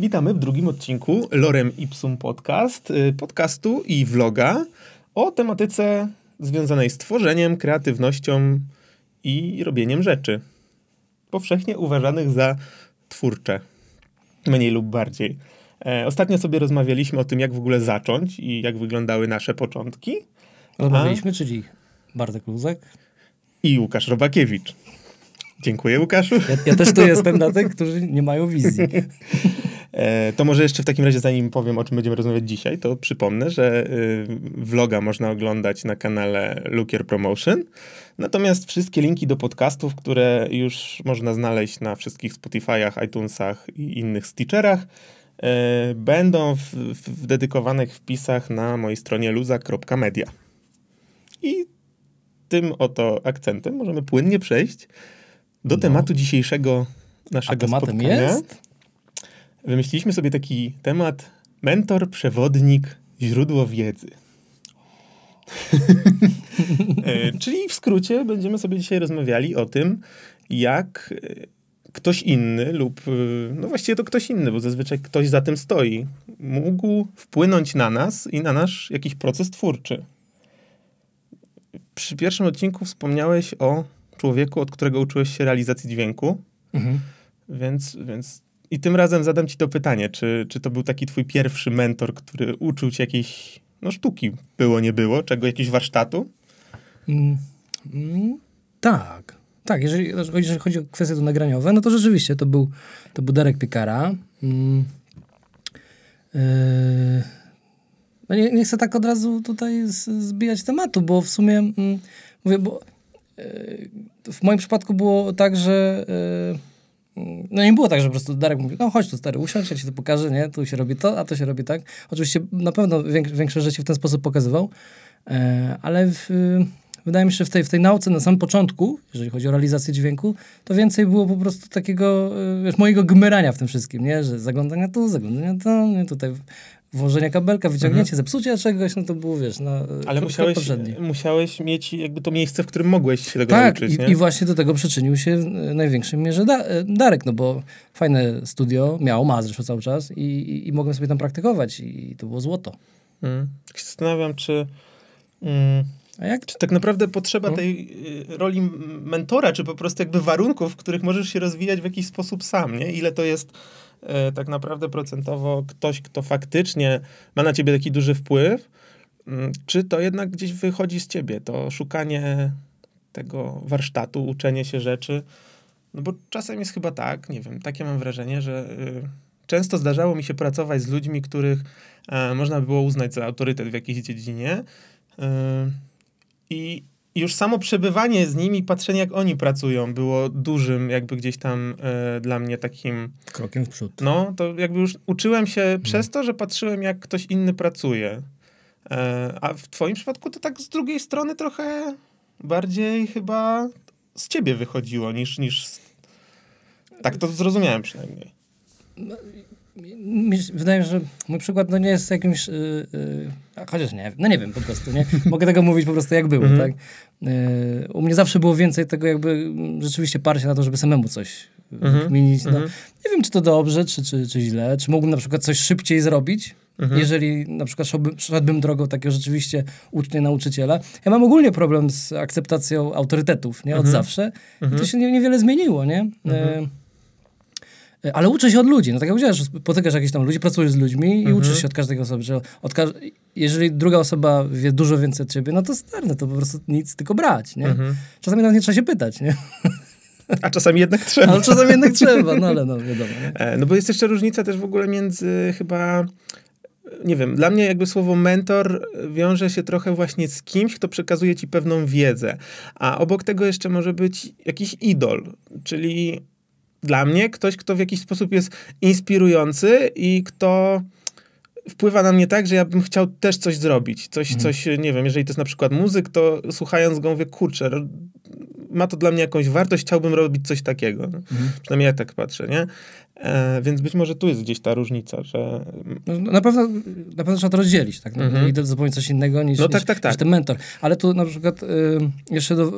Witamy w drugim odcinku Lorem Ipsum Podcast, y, podcastu i vloga o tematyce związanej z tworzeniem, kreatywnością i robieniem rzeczy. Powszechnie uważanych za twórcze, mniej lub bardziej. E, ostatnio sobie rozmawialiśmy o tym, jak w ogóle zacząć i jak wyglądały nasze początki. Rozmawialiśmy, czyli Bartek Luzek. I Łukasz Robakiewicz. Dziękuję, Łukaszu. Ja, ja też tu jestem dla tych, którzy nie mają wizji. E, to może jeszcze w takim razie, zanim powiem, o czym będziemy rozmawiać dzisiaj, to przypomnę, że y, vloga można oglądać na kanale Lookier Promotion. Natomiast wszystkie linki do podcastów, które już można znaleźć na wszystkich Spotify'ach, iTunesach i innych Stitcherach, y, będą w, w dedykowanych wpisach na mojej stronie luza.media. I tym oto akcentem możemy płynnie przejść do no. tematu dzisiejszego naszego A tematem spotkania. jest? Wymyśliliśmy sobie taki temat mentor, przewodnik, źródło wiedzy. E, Czyli w skrócie będziemy sobie dzisiaj rozmawiali o tym, jak e, ktoś inny lub, e, no właściwie to ktoś inny, bo zazwyczaj ktoś za tym stoi, mógł wpłynąć na nas i na nasz jakiś proces twórczy. Przy pierwszym odcinku wspomniałeś o człowieku, od którego uczyłeś się realizacji dźwięku, Mhm. więc, więc i tym razem zadam ci to pytanie, czy, czy to był taki twój pierwszy mentor, który uczył cię jakiejś no, sztuki, było, nie było, czego, jakiegoś warsztatu? Mm, mm, tak. Tak, jeżeli, jeżeli chodzi o kwestie to nagraniowe, no to rzeczywiście to był, to był Darek Piekara. Mm, yy, no nie, nie chcę tak od razu tutaj z, zbijać tematu, bo w sumie mm, mówię, bo yy, w moim przypadku było tak, że yy, no nie było tak, że po prostu Darek mówi, no chodź tu stary, usiądź, ja ci to pokażę, nie? Tu się robi to, a to się robi tak. Oczywiście na pewno więk, większe rzeczy w ten sposób pokazywał, e, ale w, wydaje mi się, że w tej, w tej nauce na samym początku, jeżeli chodzi o realizację dźwięku, to więcej było po prostu takiego, e, wiesz, mojego gmerania w tym wszystkim, nie? Że zaglądania tu, zaglądania tam, nie? tutaj włożenie kabelka, wyciągnięcie, zepsucie czegoś, no to było, wiesz, na Mhm. Ale musiałeś, poprzedni. musiałeś mieć jakby to miejsce, w którym mogłeś się tego Tak, nauczyć, i, i właśnie do tego przyczynił się w największej mierze da, Darek, no bo fajne studio miał, ma zresztą cały czas i, i, i mogłem sobie tam praktykować i to było złoto. Się zastanawiam, czy... Mm, A jak? Czy tak naprawdę potrzeba No. tej y, roli mentora, czy po prostu jakby warunków, w których możesz się rozwijać w jakiś sposób sam, nie? Ile to jest tak naprawdę procentowo ktoś, kto faktycznie ma na ciebie taki duży wpływ, mm, czy to jednak gdzieś wychodzi z ciebie, to szukanie tego warsztatu, uczenie się rzeczy, no bo czasem jest chyba tak, nie wiem, takie mam wrażenie, że y, często zdarzało mi się pracować z ludźmi, których e, można by było uznać za autorytet w jakiejś dziedzinie, y, i już samo przebywanie z nimi, patrzenie jak oni pracują, było dużym jakby gdzieś tam e, dla mnie takim, Krokiem w przód. no to jakby już uczyłem się przez to, że patrzyłem jak ktoś inny pracuje. E, a w twoim przypadku to tak z drugiej strony trochę bardziej chyba z ciebie wychodziło niż, niż z... tak to zrozumiałem przynajmniej. Mi się wydaje, że mój przykład no nie jest jakimś, yy, yy, chociaż nie, no nie wiem po prostu, nie? Mogę tego mówić po prostu jak było, Mhm. tak? Yy, u mnie zawsze było więcej tego jakby mm, rzeczywiście parcia na to, żeby samemu coś Mhm. wykminić. No, Mhm. nie wiem, czy to dobrze, czy, czy, czy źle, czy mógłbym na przykład coś szybciej zrobić, Mhm. jeżeli na przykład szedłbym, szedłbym drogą takiego rzeczywiście ucznia, nauczyciela. Ja mam ogólnie problem z akceptacją autorytetów, nie? Od Mhm. zawsze. I to się nie, niewiele zmieniło, nie? E, ale uczę się od ludzi. No tak jak powiedziałeś, że spotykasz jakichś tam ludzi, pracujesz z ludźmi i uczysz się od każdej osoby. Że od każ- jeżeli druga osoba wie dużo więcej od ciebie, no to stary, no to po prostu nic, tylko brać, nie? Mhm. Czasami nawet nie trzeba się pytać, nie? A czasami jednak trzeba. Ale czasami jednak trzeba, no ale no wiadomo, nie? E, No bo jest jeszcze różnica też w ogóle między chyba, nie wiem, dla mnie jakby słowo mentor wiąże się trochę właśnie z kimś, kto przekazuje ci pewną wiedzę, a obok tego jeszcze może być jakiś idol, czyli dla mnie ktoś, kto w jakiś sposób jest inspirujący i kto wpływa na mnie tak, że ja bym chciał też coś zrobić. Coś, coś, nie wiem, jeżeli to jest na przykład muzyk, to słuchając go mówię, kurczę, ma to dla mnie jakąś wartość, chciałbym robić coś takiego. No. Przynajmniej ja tak patrzę, nie? E, więc być może tu jest gdzieś ta różnica, że... No, na, pewno, na pewno trzeba to rozdzielić, tak? No, Mhm. Idol zupełnie coś innego niż, No niż, tak, tak, tak. niż ten mentor. Ale tu na przykład y, jeszcze do, y,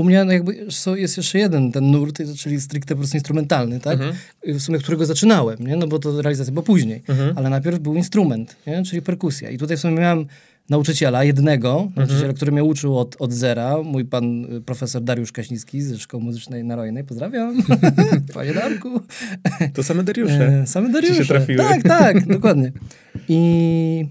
u mnie no jakby jest jeszcze jeden ten nurt, czyli stricte po prostu instrumentalny, tak? Mhm. W sumie którego zaczynałem, nie? No bo to realizacja była później. Mhm. Ale najpierw był instrument, nie? czyli perkusja. I tutaj w sumie miałem nauczyciela, jednego Mhm. nauczyciela, który mnie uczył od, od zera, mój pan y, profesor Dariusz Kaśnicki ze Szkoły Muzycznej na Rojnej. Pozdrawiam, panie Darku. To same Dariusze. E, same Dariusze. się trafiły. Tak, tak, dokładnie. I,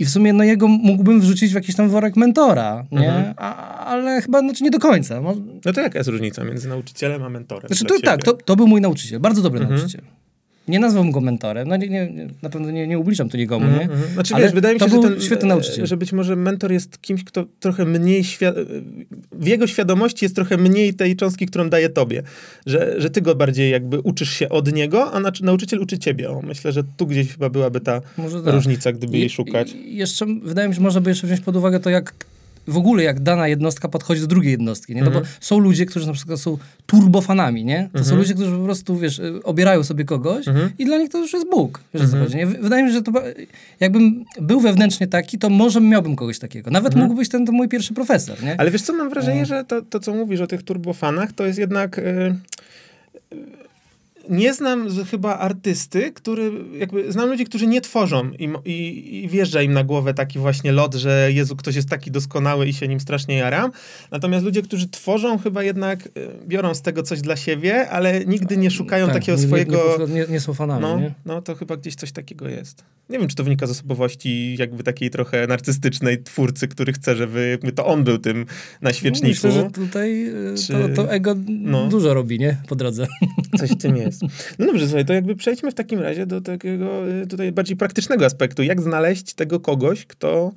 I w sumie no jego mógłbym wrzucić w jakiś tam worek mentora, nie? Mhm. A, ale chyba znaczy nie do końca. No to jaka jest różnica między nauczycielem a mentorem? Znaczy to, tak, to, to był mój nauczyciel, bardzo dobry Mhm. nauczyciel. Nie nazwałbym go mentorem, no nie, nie, na pewno nie, nie ubliżam tu nikomu, Mhm, nie? mhm. Znaczy Ale wiesz, wydaje mi się, że ten, świetny e, nauczyciel. że być może mentor jest kimś, kto trochę mniej świa- w jego świadomości jest trochę mniej tej cząstki, którą daje tobie. Że, że ty go bardziej jakby uczysz się od niego, a nauczyciel uczy ciebie. O, myślę, że tu gdzieś chyba byłaby ta Może tak. różnica, gdyby jej szukać. I jeszcze wydaje mi się, że można by jeszcze wziąć pod uwagę to, jak w ogóle jak dana jednostka podchodzi do drugiej jednostki, nie? No Mhm. bo są ludzie, którzy na przykład są turbofanami, nie? To są Mhm. ludzie, którzy po prostu, wiesz, y, obierają sobie kogoś Mhm. i dla nich to już jest Bóg, wiesz o co Mhm. chodzi, nie? Wydaje mi się, że to, jakbym był wewnętrznie taki, to może miałbym kogoś takiego. Nawet Mhm. mógł być ten to mój pierwszy profesor, nie? Ale wiesz co, mam wrażenie, E. że to, to co mówisz o tych turbofanach, to jest jednak... y, y, nie znam chyba artysty, który jakby, znam ludzi, którzy nie tworzą i, i, i wjeżdża im na głowę taki właśnie lot, że Jezu, ktoś jest taki doskonały i się nim strasznie jaram. Natomiast ludzie, którzy tworzą, chyba jednak y, biorą z tego coś dla siebie, ale nigdy nie szukają Tak, takiego nie, swojego... Nie, nie, są fanami, No, nie? no, to chyba gdzieś coś takiego jest. Nie wiem, czy to wynika z osobowości jakby takiej trochę narcystycznej twórcy, który chce, żeby jakby to on był tym na świeczniku. Myślę, że tutaj y, Czy- to, to ego no. dużo robi, nie? Po drodze. Coś w tym jest. No dobrze, słuchaj, to jakby przejdźmy w takim razie do takiego y, tutaj bardziej praktycznego aspektu. Jak znaleźć tego kogoś, kto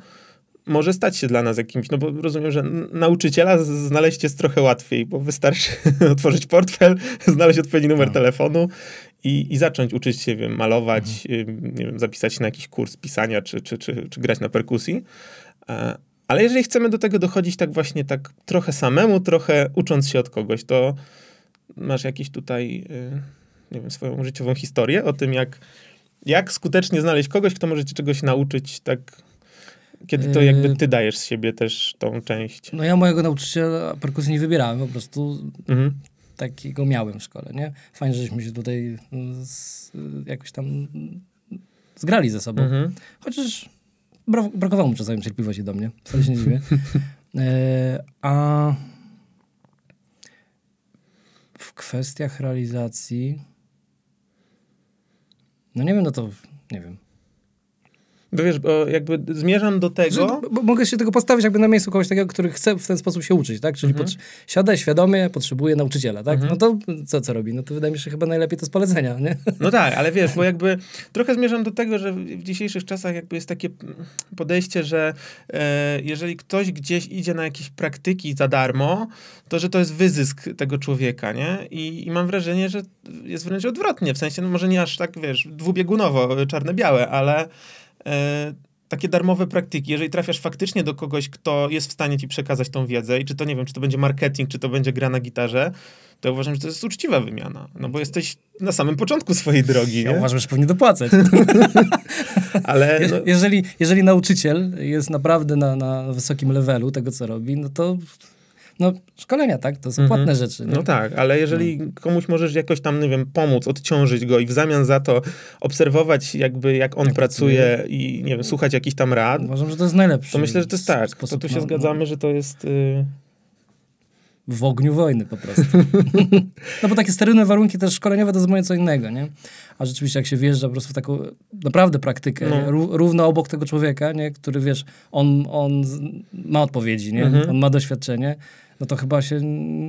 może stać się dla nas jakimś, no bo rozumiem, że nauczyciela znaleźć jest trochę łatwiej, bo wystarczy otworzyć portfel, znaleźć odpowiedni numer No. telefonu i, i zacząć uczyć się, wiem, malować, y, nie wiem, zapisać się na jakiś kurs pisania, czy, czy, czy, czy grać na perkusji. E, Ale jeżeli chcemy do tego dochodzić tak właśnie tak trochę samemu, trochę ucząc się od kogoś, to masz jakiś tutaj, y, nie wiem, swoją życiową historię o tym, jak, jak skutecznie znaleźć kogoś, kto może cię czegoś nauczyć, tak, kiedy to Yy. jakby ty dajesz z siebie też tą część. No ja mojego nauczyciela perkusji nie wybierałem, po prostu Mhm. takiego miałem w szkole, nie? Fajnie, żeśmy się tutaj y, z, jakoś tam zgrali ze sobą. Mhm. Chociaż bra- brakowało mu czasami cierpliwości do mnie, wcale się nie dziwię. E, a w kwestiach realizacji no nie wiem, no to nie wiem. Bo wiesz, bo jakby zmierzam do tego... Że, bo, mogę się tego postawić jakby na miejscu kogoś takiego, który chce w ten sposób się uczyć, tak? Czyli Mhm. pot, siada świadomie, potrzebuje nauczyciela, tak? Mhm. No to co, co robi? No to wydaje mi się, że chyba najlepiej to z polecenia, nie? No tak, ale wiesz, bo jakby trochę zmierzam do tego, że w dzisiejszych czasach jakby jest takie podejście, że e, jeżeli ktoś gdzieś idzie na jakieś praktyki za darmo, to że to jest wyzysk tego człowieka, nie? I, i mam wrażenie, że jest wręcz odwrotnie, w sensie, no może nie aż tak, wiesz, dwubiegunowo, czarne-białe, ale takie darmowe praktyki, jeżeli trafiasz faktycznie do kogoś, kto jest w stanie ci przekazać tą wiedzę i czy to, nie wiem, czy to będzie marketing, czy to będzie gra na gitarze, to ja uważam, że to jest uczciwa wymiana, no bo jesteś na samym początku swojej drogi, Ja nie? uważam, że powinien dopłacać. Ale no, Je, jeżeli, jeżeli nauczyciel jest naprawdę na, na wysokim levelu tego, co robi, no to no, szkolenia, tak? To są Mhm. płatne rzeczy. Nie? no tak, ale jeżeli komuś możesz jakoś tam, nie wiem, pomóc, odciążyć go i w zamian za to obserwować jakby jak on Jak pracuje i, nie wiem, słuchać jakichś tam rad, Uważam, że to jest najlepszy to myślę, że to jest tak. To sposób tu się na- zgadzamy, że to jest... Y... w ogniu wojny po prostu. no bo takie sterylne warunki też szkoleniowe to zupełnie co innego, nie? A rzeczywiście jak się wjeżdża po prostu w taką naprawdę praktykę, No. równo obok tego człowieka, nie? Który wiesz, on, on ma odpowiedzi, nie? Mhm. On ma doświadczenie, no to chyba się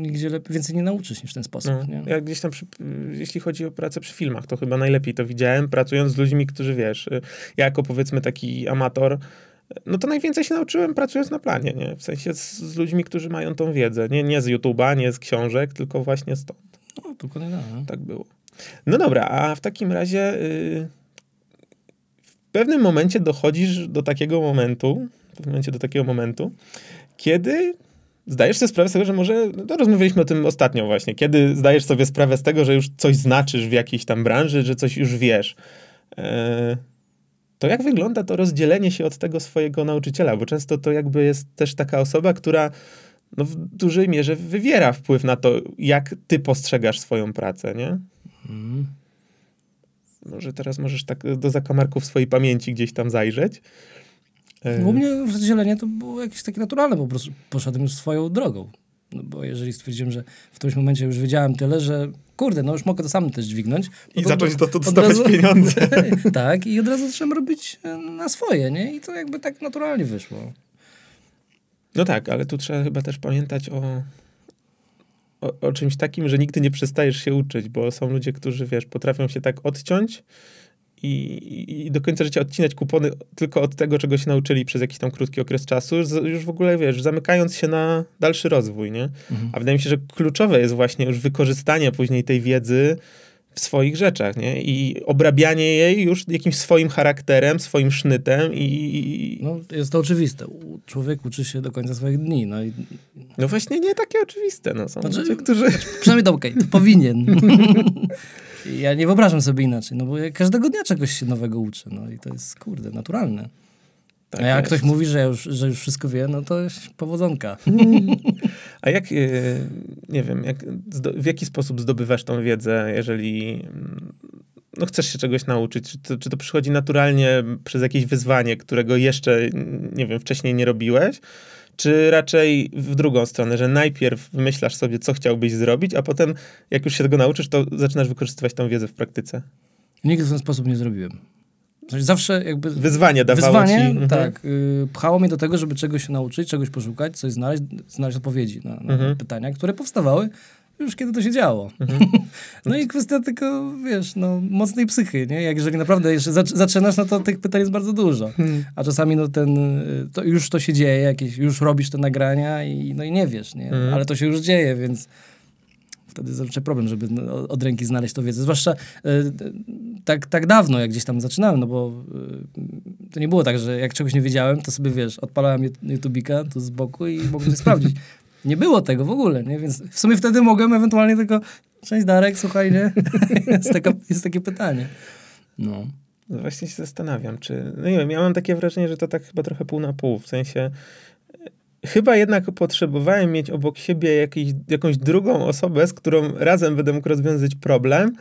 nigdzie lepiej, więcej nie nauczysz niż w ten sposób, No, nie? ja gdzieś tam, przy, jeśli chodzi o pracę przy filmach, to chyba najlepiej to widziałem, pracując z ludźmi, którzy, wiesz, y, ja jako powiedzmy taki amator, no to najwięcej się nauczyłem pracując na planie, nie? W sensie z, z ludźmi, którzy mają tą wiedzę, nie, nie z YouTube'a, nie z książek, tylko właśnie stąd. No, dokładnie tak. no. Tak było. No dobra, a w takim razie y, w pewnym momencie dochodzisz do takiego momentu, w pewnym momencie do takiego momentu, kiedy zdajesz sobie sprawę z tego, że może, no rozmawialiśmy o tym ostatnio właśnie, kiedy zdajesz sobie sprawę z tego, że już coś znaczysz w jakiejś tam branży, że coś już wiesz. E, to jak wygląda to rozdzielenie się od tego swojego nauczyciela? Bo często to jakby jest też taka osoba, która no w dużej mierze wywiera wpływ na to, jak ty postrzegasz swoją pracę, nie? Mhm. Może teraz możesz tak do zakamarków swojej pamięci gdzieś tam zajrzeć. No, u mnie rozdzielenie to było jakieś takie naturalne, po prostu poszedłem już swoją drogą. No bo jeżeli stwierdziłem, że w którymś momencie już wiedziałem tyle, że kurde, no już mogę to sam też dźwignąć. no I to- zacząć to, to dostawać razu- pieniądze. tak, i od razu zacząłem robić e, na swoje, nie? I to jakby tak naturalnie wyszło. No tak, ale tu trzeba chyba też pamiętać o, o, o czymś takim, że nigdy nie przestajesz się uczyć, bo są ludzie, którzy, wiesz, potrafią się tak odciąć i, i, do końca życia odcinać kupony tylko od tego, czego się nauczyli przez jakiś tam krótki okres czasu, już w ogóle, wiesz, zamykając się na dalszy rozwój, nie? Mhm. A wydaje mi się, że kluczowe jest właśnie już wykorzystanie później tej wiedzy w swoich rzeczach, nie? I obrabianie jej już jakimś swoim charakterem, swoim sznytem i, No, jest to oczywiste. Człowiek uczy się do końca swoich dni. No i No właśnie nie takie oczywiste. No. Są Znaczy- ludzie, którzy... przynajmniej to okej, to powinien. ja nie wyobrażam sobie inaczej, no bo ja każdego dnia czegoś się nowego uczę. No i to jest, kurde, naturalne. Tak A jak jest. ktoś mówi, że już, że już wszystko wie, no to jest powodzonka. A jak, e, nie wiem, jak, w jaki sposób zdobywasz tą wiedzę, jeżeli mm, no, chcesz się czegoś nauczyć? Czy to, czy to przychodzi naturalnie przez jakieś wyzwanie, którego jeszcze, nie wiem, wcześniej nie robiłeś? Czy raczej w drugą stronę, że najpierw wymyślasz sobie, co chciałbyś zrobić, a potem, jak już się tego nauczysz, to zaczynasz wykorzystywać tą wiedzę w praktyce? Nigdy w ten sposób nie zrobiłem. Zawsze jakby... Wyzwanie dawało Wyzwanie, ci... Mhm. tak, y, pchało mnie do tego, żeby czegoś się nauczyć, czegoś poszukać, coś znaleźć, znaleźć odpowiedzi na, na Mhm. pytania, które powstawały już kiedy to się działo. no i kwestia tylko, wiesz, no, mocnej psychy, nie? Jak jeżeli naprawdę jeszcze zac- zaczynasz, no to tych pytań jest bardzo dużo. Hmm. A czasami no ten, y, to już to się dzieje, jakieś, już robisz te nagrania i no i nie wiesz, nie? Mhm. Ale to się już dzieje, więc wtedy zawsze problem, żeby no, od ręki znaleźć tą wiedzę. Zwłaszcza y, tak, tak dawno, jak gdzieś tam zaczynałem, no bo y, to nie było tak, że jak czegoś nie wiedziałem, to sobie, wiesz, odpalałem YouTubika tu z boku i mogłem coś sprawdzić. Nie było tego w ogóle, nie? Więc w sumie wtedy mogłem ewentualnie tylko cześć Darek, słuchaj, nie? jest, taka, jest takie pytanie. No. No właśnie się zastanawiam, czy. No nie wiem, ja mam takie wrażenie, że to tak chyba trochę pół na pół. W sensie. Chyba jednak potrzebowałem mieć obok siebie jakiś, jakąś drugą osobę, z którą razem będę mógł rozwiązać problem,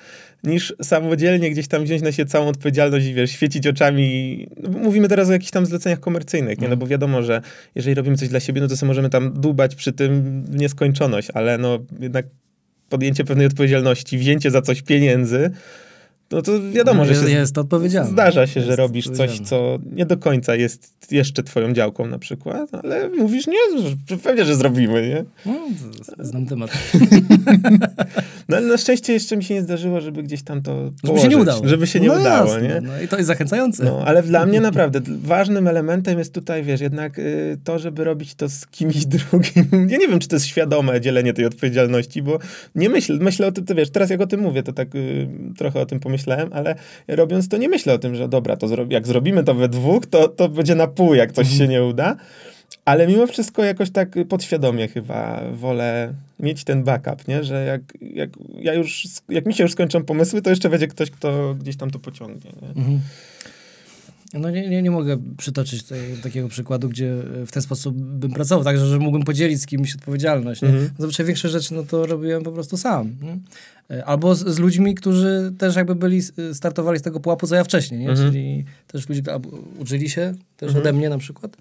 niż samodzielnie gdzieś tam wziąć na siebie całą odpowiedzialność i wiesz, świecić oczami. Mówimy teraz o jakichś tam zleceniach komercyjnych, nie? No bo wiadomo, że jeżeli robimy coś dla siebie, no to sobie możemy tam dłubać przy tym nieskończoność, ale no jednak podjęcie pewnej odpowiedzialności, wzięcie za coś pieniędzy, no to wiadomo, że jest, się jest odpowiedzialne. Zdarza się, że Jest robisz coś, co nie do końca jest jeszcze twoją działką na przykład, ale mówisz, nie, że pewnie, że zrobimy, nie? No, znam temat. No ale na szczęście jeszcze mi się nie zdarzyło, żeby gdzieś tam to Żeby położyć, się nie udało. Żeby się nie no udało, jasne, nie? No i to jest zachęcające. No, ale dla mnie naprawdę ważnym elementem jest tutaj, wiesz, jednak y, to, żeby robić to z kimś drugim. Ja nie wiem, czy to jest świadome dzielenie tej odpowiedzialności, bo nie myślę, myślę o tym, to wiesz, teraz jak o tym mówię, to tak y, trochę o tym pomyślałem, ale robiąc to nie myślę o tym, że dobra, to zro- jak zrobimy to we dwóch, to, to będzie na pół, jak coś się nie uda. Ale mimo wszystko jakoś tak podświadomie chyba wolę mieć ten backup, nie? Że jak, jak ja już, jak mi się już skończą pomysły, to jeszcze będzie ktoś, kto gdzieś tam to pociągnie, nie? Mhm. No nie, nie, nie mogę przytoczyć tej, takiego przykładu, gdzie w ten sposób bym pracował, tak, że, mógłbym podzielić z kimś odpowiedzialność. Nie? Mhm. Zazwyczaj większość rzeczy no to robiłem po prostu sam. Nie? E, Albo z, z ludźmi, którzy też jakby byli, startowali z tego pułapu, co ja wcześniej, nie? Mhm. czyli też ludzie uczyli się też Mhm. ode mnie na przykład.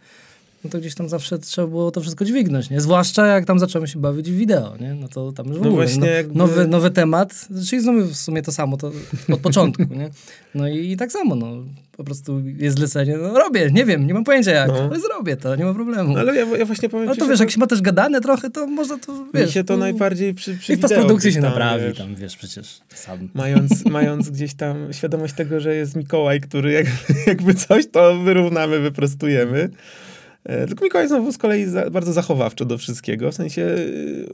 No to gdzieś tam zawsze trzeba było to wszystko dźwignąć, nie? Zwłaszcza jak tam zacząłem się bawić w wideo, nie? No to tam już w No ogóle. właśnie jakby- nowy, nowy temat, czyli znowu w sumie to samo, to od początku, nie? No i, i tak samo, no. Po prostu jest zlecenie, no robię, nie wiem, nie mam pojęcia jak, No. ale zrobię to, nie ma problemu. No, ale ja, ja właśnie powiem No to wiesz, jak się ma też gadane trochę, to można to, wiesz... mi się to tu- najbardziej przy, przy I w postprodukcji się tam, naprawi, wiesz, tam, wiesz, przecież sam. Mając, mając gdzieś tam świadomość tego, że jest Mikołaj, który jak, jakby coś, to wyrównamy, wyprostujemy. E, Tylko Mikołaj znowu z kolei za, bardzo zachowawczo do wszystkiego, w sensie y,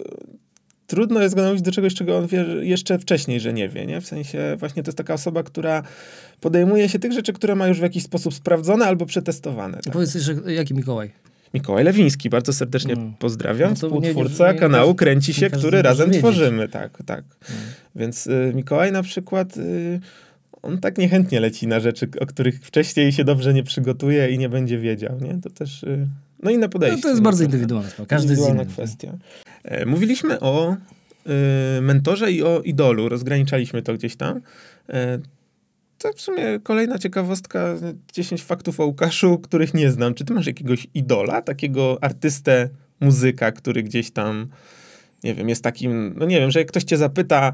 trudno jest go namówić do czegoś, czego on wie jeszcze wcześniej, że nie wie, nie? W sensie właśnie to jest taka osoba, która podejmuje się tych rzeczy, które ma już w jakiś sposób sprawdzone albo przetestowane. Tak? Powiedz jeszcze, jaki Mikołaj? Mikołaj Lewiński, bardzo serdecznie No. pozdrawiam, No to nie- nie- współtwórca nie kanału Kręci się, który razem wiedzieć. tworzymy, tak, tak. No. Więc y, Mikołaj na przykład, y, on tak niechętnie leci na rzeczy, o których wcześniej się dobrze nie przygotuje i nie będzie wiedział, nie? To też y, No inne podejście. No to jest bardzo indywidualne. Każdy indywidualna jest inny. kwestia. E, mówiliśmy o y, mentorze i o idolu. Rozgraniczaliśmy to gdzieś tam. E, to w sumie kolejna ciekawostka. 10 faktów o Łukaszu, których nie znam. Czy ty masz jakiegoś idola, takiego artystę, muzyka, który gdzieś tam, nie wiem, jest takim, no nie wiem, że jak ktoś cię zapyta,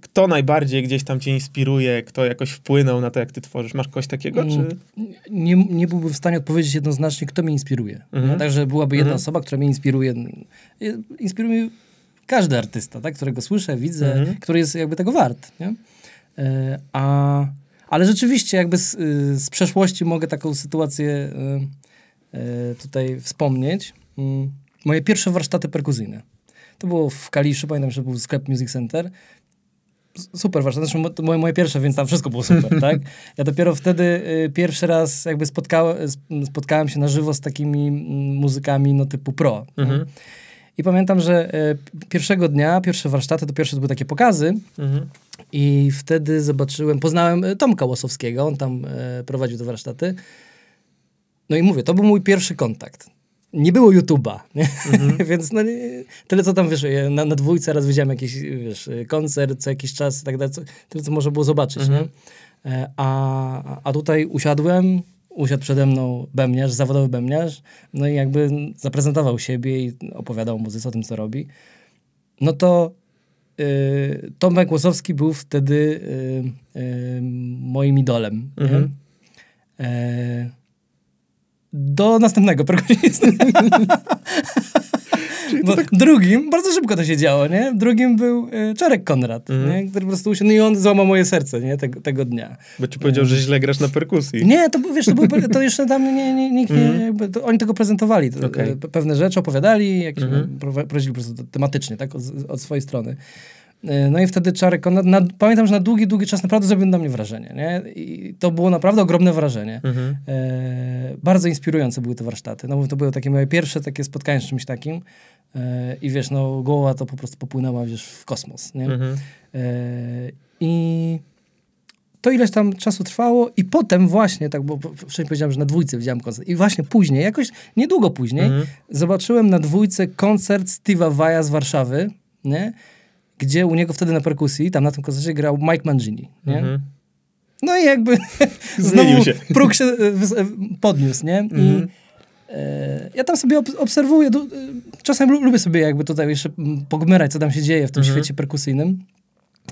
kto najbardziej gdzieś tam cię inspiruje, kto jakoś wpłynął na to, jak ty tworzysz? Masz kogoś takiego, czy... Mm, Nie, nie byłbym w stanie odpowiedzieć jednoznacznie, kto mnie inspiruje. Mhm. Nie? Także byłaby jedna Mhm. osoba, która mnie inspiruje. Inspiruje mnie każdy artysta, tak? którego słyszę, widzę, Mhm. który jest jakby tego wart. Nie? E, A, ale rzeczywiście jakby z, y, z przeszłości mogę taką sytuację y, y, tutaj wspomnieć. Mm, Moje pierwsze warsztaty perkuzyjne. To było w Kaliszu, pamiętam, że był sklep Music Center. Super warsztat, zresztą mo- to moje, moje pierwsze, więc tam wszystko było super, tak? Ja dopiero wtedy y, pierwszy raz jakby spotkałem, spotkałem się na żywo z takimi mm, muzykami no typu pro. Mhm. I pamiętam, że p- pierwszego dnia, pierwsze warsztaty, to pierwsze to były takie pokazy Mhm. i wtedy zobaczyłem, poznałem e, Tomka Łosowskiego, on tam e, prowadził te warsztaty. No i mówię, to był mój pierwszy kontakt. Nie było YouTube'a, nie? więc no, nie, tyle co tam, wiesz, na, na dwójce raz widziałem jakiś, wiesz, koncert co jakiś czas i tak dalej, co, tyle co można było zobaczyć, Mhm. nie? E, A, a tutaj usiadłem, usiadł przede mną bębniarz, zawodowy bębniarz, no i jakby zaprezentował siebie i opowiadał muzyce, o tym, co robi. No to y, Tomek Łosowski był wtedy y, y, moim idolem. nie? Mhm. E, do następnego perkusisty. Bo drugim, bardzo szybko to się działo, nie? Drugim był y, Czarek Konrad, Mhm. nie? który po prostu usiadł, no i on złamał moje serce, nie? Tego, tego dnia. Bo ci powiedział, że źle grasz na perkusji. Nie, to wiesz, to, był, to jeszcze tam nie, nie, nikt nie, Mhm. jakby, to, oni tego prezentowali, to, e, pe- pewne rzeczy opowiadali, jakieś prowa- prowadzili po prostu tematycznie, tak, od, od swojej strony. E, No i wtedy Czarek Konrad, na, pamiętam, że na długi, długi czas naprawdę zrobił na mnie wrażenie, nie? I to było naprawdę ogromne wrażenie. Mhm. E, bardzo inspirujące były te warsztaty. No bo to były takie moje pierwsze takie spotkanie z czymś takim. E, I wiesz, no głowa to po prostu popłynęła wiesz, w kosmos. Nie? Mhm. E, I to ileś tam czasu trwało i potem właśnie, tak, bo wcześniej powiedziałem, że na dwójce widziałem koncert. I właśnie później, jakoś niedługo później, Mhm. zobaczyłem na dwójce koncert Steve'a Vaja z Warszawy, nie? Gdzie u niego wtedy na perkusji, tam na tym koncercie grał Mike Mangini. Nie? Mhm. No i jakby znowu się. próg się e, e, podniósł, nie? I Mhm. e, ja tam sobie ob- obserwuję, czasem lu- lubię sobie jakby tutaj jeszcze pogmerać, co tam się dzieje w tym Mhm. świecie perkusyjnym.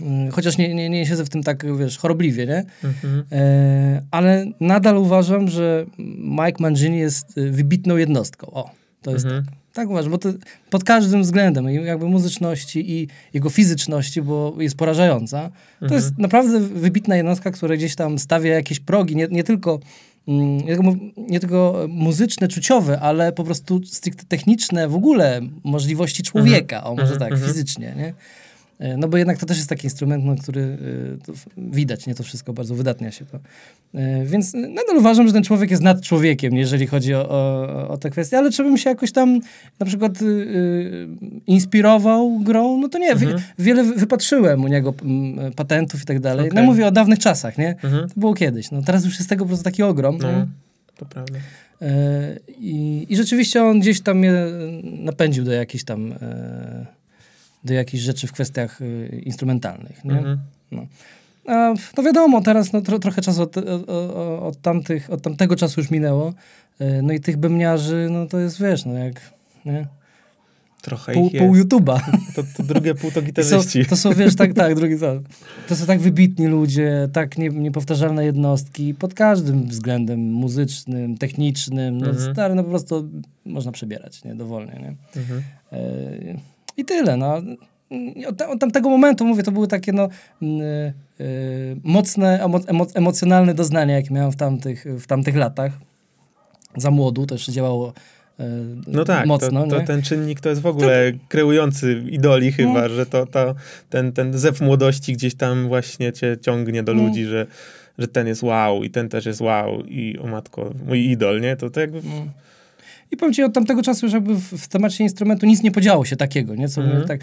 E, Chociaż nie, nie, nie siedzę w tym tak, wiesz, chorobliwie, nie? Mhm. E, ale nadal uważam, że Mike Mangini jest wybitną jednostką. O, to jest tak. Tak uważam, bo to pod każdym względem, jakby muzyczności i jego fizyczności, bo jest porażająca. To Mhm. jest naprawdę wybitna jednostka, która gdzieś tam stawia jakieś progi, nie, nie tylko mm, nie tylko, mu- nie tylko muzyczne, czuciowe, ale po prostu stricte techniczne, w ogóle możliwości człowieka, o może Mhm, tak, mhm. fizycznie, nie? E, No bo jednak to też jest taki instrument, no, który y, f- widać, nie to wszystko, bardzo wydatnia się to. E, Więc y, nadal uważam, że ten człowiek jest nad człowiekiem, jeżeli chodzi o, o, o te kwestie, ale czy bym się jakoś tam na przykład y, y, inspirował grą, no to nie. Mhm. wiele wy- wypatrzyłem u niego patentów i tak dalej. No Okej. mówię o dawnych czasach, nie? Mhm. To było kiedyś. No teraz już jest tego po prostu taki ogrom. No, to prawda. E, I, I rzeczywiście on gdzieś tam mnie napędził do jakichś tam e, do jakichś rzeczy w kwestiach e, instrumentalnych. Nie? Mhm. A, no wiadomo, teraz no, tro, trochę czasu od, od, od, tamtych, od tamtego czasu już minęło. E, no i tych bębniarzy, no to jest, wiesz, no jak nie? Trochę Pół, pół YouTube'a. To, to drugie pół to To są, gitarzyści. to są, wiesz, tak, tak, drugi to. To są tak wybitni ludzie, tak nie, niepowtarzalne jednostki pod każdym względem muzycznym, technicznym. No, Mhm. stary, no po prostu można przebierać, nie, dowolnie, nie. Mhm. E, I tyle, no. Od, od tamtego momentu, mówię, to były takie, no, e, mocne, emo, emo, emocjonalne doznania, jakie miałem w tamtych, w tamtych latach. Za młodu, to jeszcze działało e, No tak, mocno, to, to ten czynnik to jest w ogóle kreujący idoli chyba, No. że to, to ten, ten zew młodości gdzieś tam właśnie cię ciągnie do No. ludzi, że, że ten jest wow i ten też jest wow i o matko, mój idol, nie? To, to jakby... Mm. I powiem ci, od tamtego czasu już jakby w, w temacie instrumentu nic nie podziało się takiego, nie? Co Mhm. tak,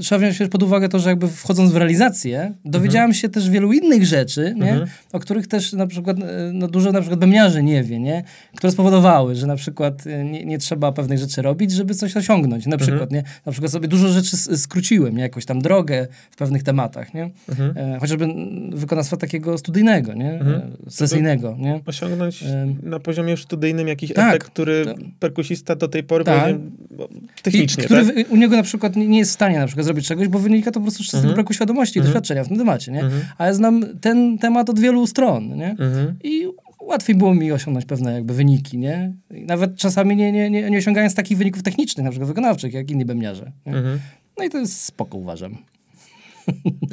trzeba wziąć też pod uwagę to, że jakby wchodząc w realizację, dowiedziałem Mhm. się też wielu innych rzeczy, nie? O których też na przykład, e, no dużo na przykład bębniarzy nie wie, nie? Które spowodowały, że na przykład e, nie, nie trzeba pewnych rzeczy robić, żeby coś osiągnąć. Na przykład, nie? Na przykład sobie dużo rzeczy skróciłem, nie? Jakąś tam drogę w pewnych tematach, nie? E, chociażby mm, wykonawstwa takiego studyjnego, nie? E, sesyjnego, nie? Osiągnąć na poziomie studyjnym jakiś tak, efekt, który tak. perkusista do tej pory Tak. powinien no, technicznie, I, który tak? u niego na przykład nie, jest w stanie na przykład zrobić czegoś, bo wynika to po prostu z Mhm. braku świadomości i doświadczenia w tym temacie, nie? Mhm. A ja znam ten temat od wielu stron, nie? Mhm. I łatwiej było mi osiągnąć pewne jakby wyniki, nie? Nawet czasami nie, nie, nie, nie osiągając takich wyników technicznych, na przykład wykonawczych, jak inni bębniarze. Mhm. No i to jest spoko, uważam.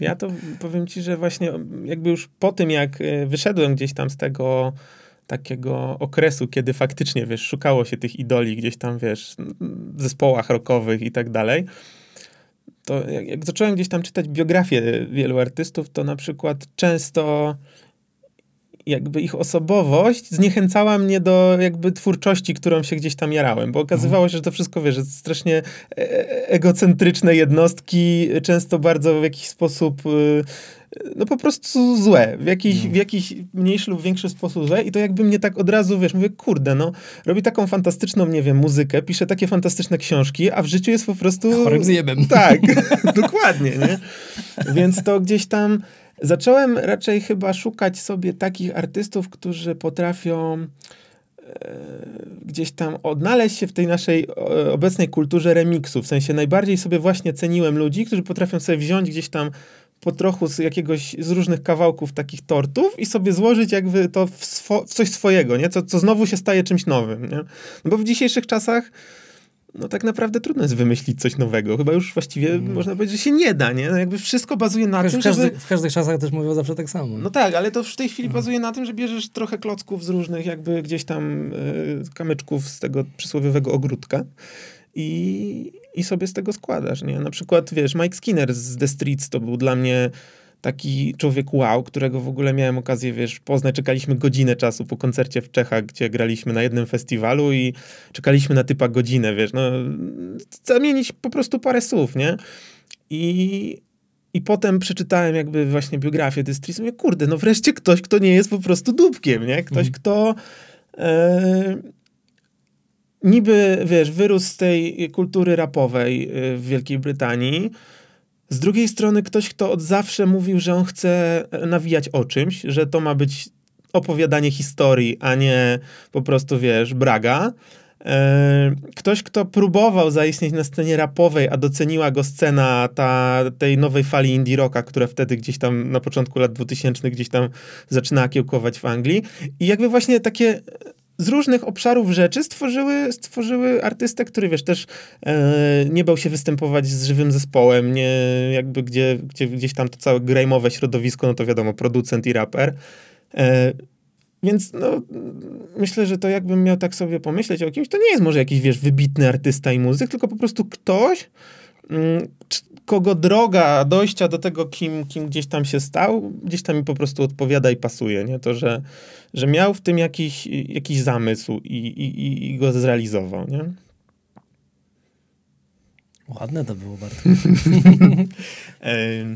Ja to powiem ci, że właśnie jakby już po tym, jak e, wyszedłem gdzieś tam z tego takiego okresu, kiedy faktycznie, wiesz, szukało się tych idoli gdzieś tam, wiesz, w zespołach rockowych i tak dalej, to jak, jak zacząłem gdzieś tam czytać biografie wielu artystów, to na przykład często jakby ich osobowość zniechęcała mnie do jakby twórczości, którą się gdzieś tam jarałem, bo okazywało się, że to wszystko, wiesz, jest strasznie e- egocentryczne jednostki, często bardzo w jakiś sposób y, no po prostu złe, w jakiś, w jakiś mniejszy lub większy sposób złe i to jakby mnie tak od razu, wiesz, mówię, kurde, no, robi taką fantastyczną, nie wiem, muzykę, pisze takie fantastyczne książki, a w życiu jest po prostu... Chorym zjebem. Tak, dokładnie, nie? Więc to gdzieś tam zacząłem raczej chyba szukać sobie takich artystów, którzy potrafią e, gdzieś tam odnaleźć się w tej naszej e, obecnej kulturze remiksu. W sensie najbardziej sobie właśnie ceniłem ludzi, którzy potrafią sobie wziąć gdzieś tam po trochu z jakiegoś, z różnych kawałków takich tortów i sobie złożyć jakby to w, swo, w coś swojego, nie? Co, co znowu się staje czymś nowym, nie? No bo w dzisiejszych czasach no tak naprawdę trudno jest wymyślić coś nowego. Chyba już właściwie można powiedzieć, że się nie da, nie? No jakby wszystko bazuje na W, tym, każdy, żeby... w każdych czasach też mówią zawsze tak samo. No tak, ale to w tej chwili bazuje na tym, że bierzesz trochę klocków z różnych jakby gdzieś tam y, kamyczków z tego przysłowiowego ogródka i, i sobie z tego składasz, nie? Na przykład, wiesz, Mike Skinner z The Streets to był dla mnie taki człowiek wow, którego w ogóle miałem okazję, wiesz, poznać. Czekaliśmy godzinę czasu po koncercie w Czechach, gdzie graliśmy na jednym festiwalu i czekaliśmy na typa godzinę, wiesz, no zamienić po prostu parę słów, nie? I, i potem przeczytałem jakby właśnie biografię The Streets i mówię, kurde, no wreszcie ktoś, kto nie jest po prostu dupkiem, nie? Ktoś, kto e, niby, wiesz, wyrósł z tej kultury rapowej y, w Wielkiej Brytanii, z drugiej strony ktoś, kto od zawsze mówił, że on chce nawijać o czymś, że to ma być opowiadanie historii, a nie po prostu, wiesz, braga. E, Ktoś, kto próbował zaistnieć na scenie rapowej, a doceniła go scena ta, tej nowej fali indie rocka, która wtedy gdzieś tam na początku lat 2000 gdzieś tam zaczynała kiełkować w Anglii. I jakby właśnie takie z różnych obszarów rzeczy stworzyły, stworzyły artystę, który wiesz, też e, nie bał się występować z żywym zespołem, nie, jakby gdzie, gdzie gdzieś tam to całe grajmowe środowisko, no to wiadomo, producent i raper. E, więc no, myślę, że to jakbym miał tak sobie pomyśleć o kimś, to nie jest może jakiś, wiesz, wybitny artysta i muzyk, tylko po prostu ktoś, mm, kogo droga dojścia do tego, kim, kim gdzieś tam się stał, gdzieś tam mi po prostu odpowiada i pasuje, nie? To, że, że miał w tym jakiś, jakiś zamysł i, i, i- go zrealizował, nie? Ładne to było bardzo.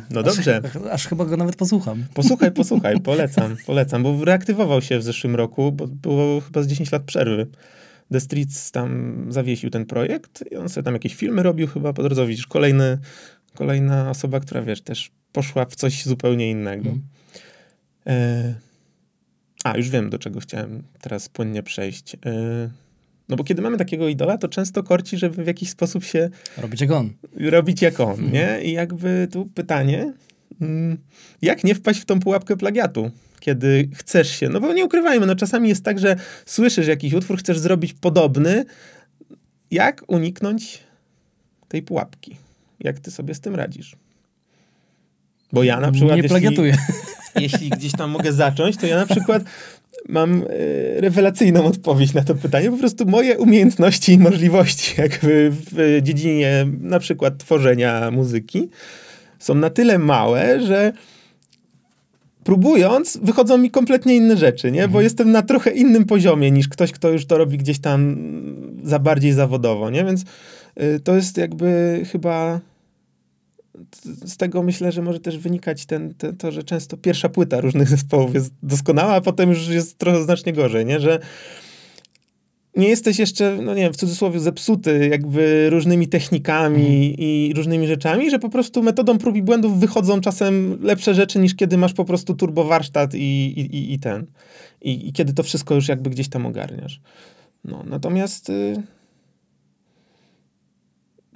No dobrze. Aż, aż chyba go nawet posłucham. Posłuchaj, posłuchaj, polecam, polecam, bo reaktywował się w zeszłym roku, bo było chyba z 10 lat przerwy. The Streets tam zawiesił ten projekt i on sobie tam jakieś filmy robił chyba po drodze. Widzisz, kolejny, kolejna osoba, która, wiesz, też poszła w coś zupełnie innego. Mhm. E... A, już wiem, do czego chciałem teraz płynnie przejść. E... No bo kiedy mamy takiego idola, to często korci, żeby w jakiś sposób się Robić jak on. robić jak on, nie? I jakby tu pytanie, mm, jak nie wpaść w tą pułapkę plagiatu, kiedy chcesz się, no bo nie ukrywajmy, no czasami jest tak, że słyszysz jakiś utwór, chcesz zrobić podobny, jak uniknąć tej pułapki? Jak ty sobie z tym radzisz? Bo ja na przykład, Nie jeśli, plagiatuję. jeśli gdzieś tam mogę zacząć, to ja na przykład mam e, rewelacyjną odpowiedź na to pytanie. Po prostu moje umiejętności i możliwości jakby w dziedzinie na przykład tworzenia muzyki są na tyle małe, że próbując, wychodzą mi kompletnie inne rzeczy, nie? Bo Mhm. jestem na trochę innym poziomie niż ktoś, kto już to robi gdzieś tam za bardziej zawodowo, nie? Więc to jest jakby chyba z tego myślę, że może też wynikać ten, ten, to, że często pierwsza płyta różnych zespołów jest doskonała, a potem już jest trochę znacznie gorzej, nie? Że nie jesteś jeszcze, no nie wiem, w cudzysłowie zepsuty jakby różnymi technikami i różnymi rzeczami, że po prostu metodą prób i błędów wychodzą czasem lepsze rzeczy niż kiedy masz po prostu turbo warsztat i, i, i- i ten. I, I kiedy to wszystko już jakby gdzieś tam ogarniasz. No, natomiast y,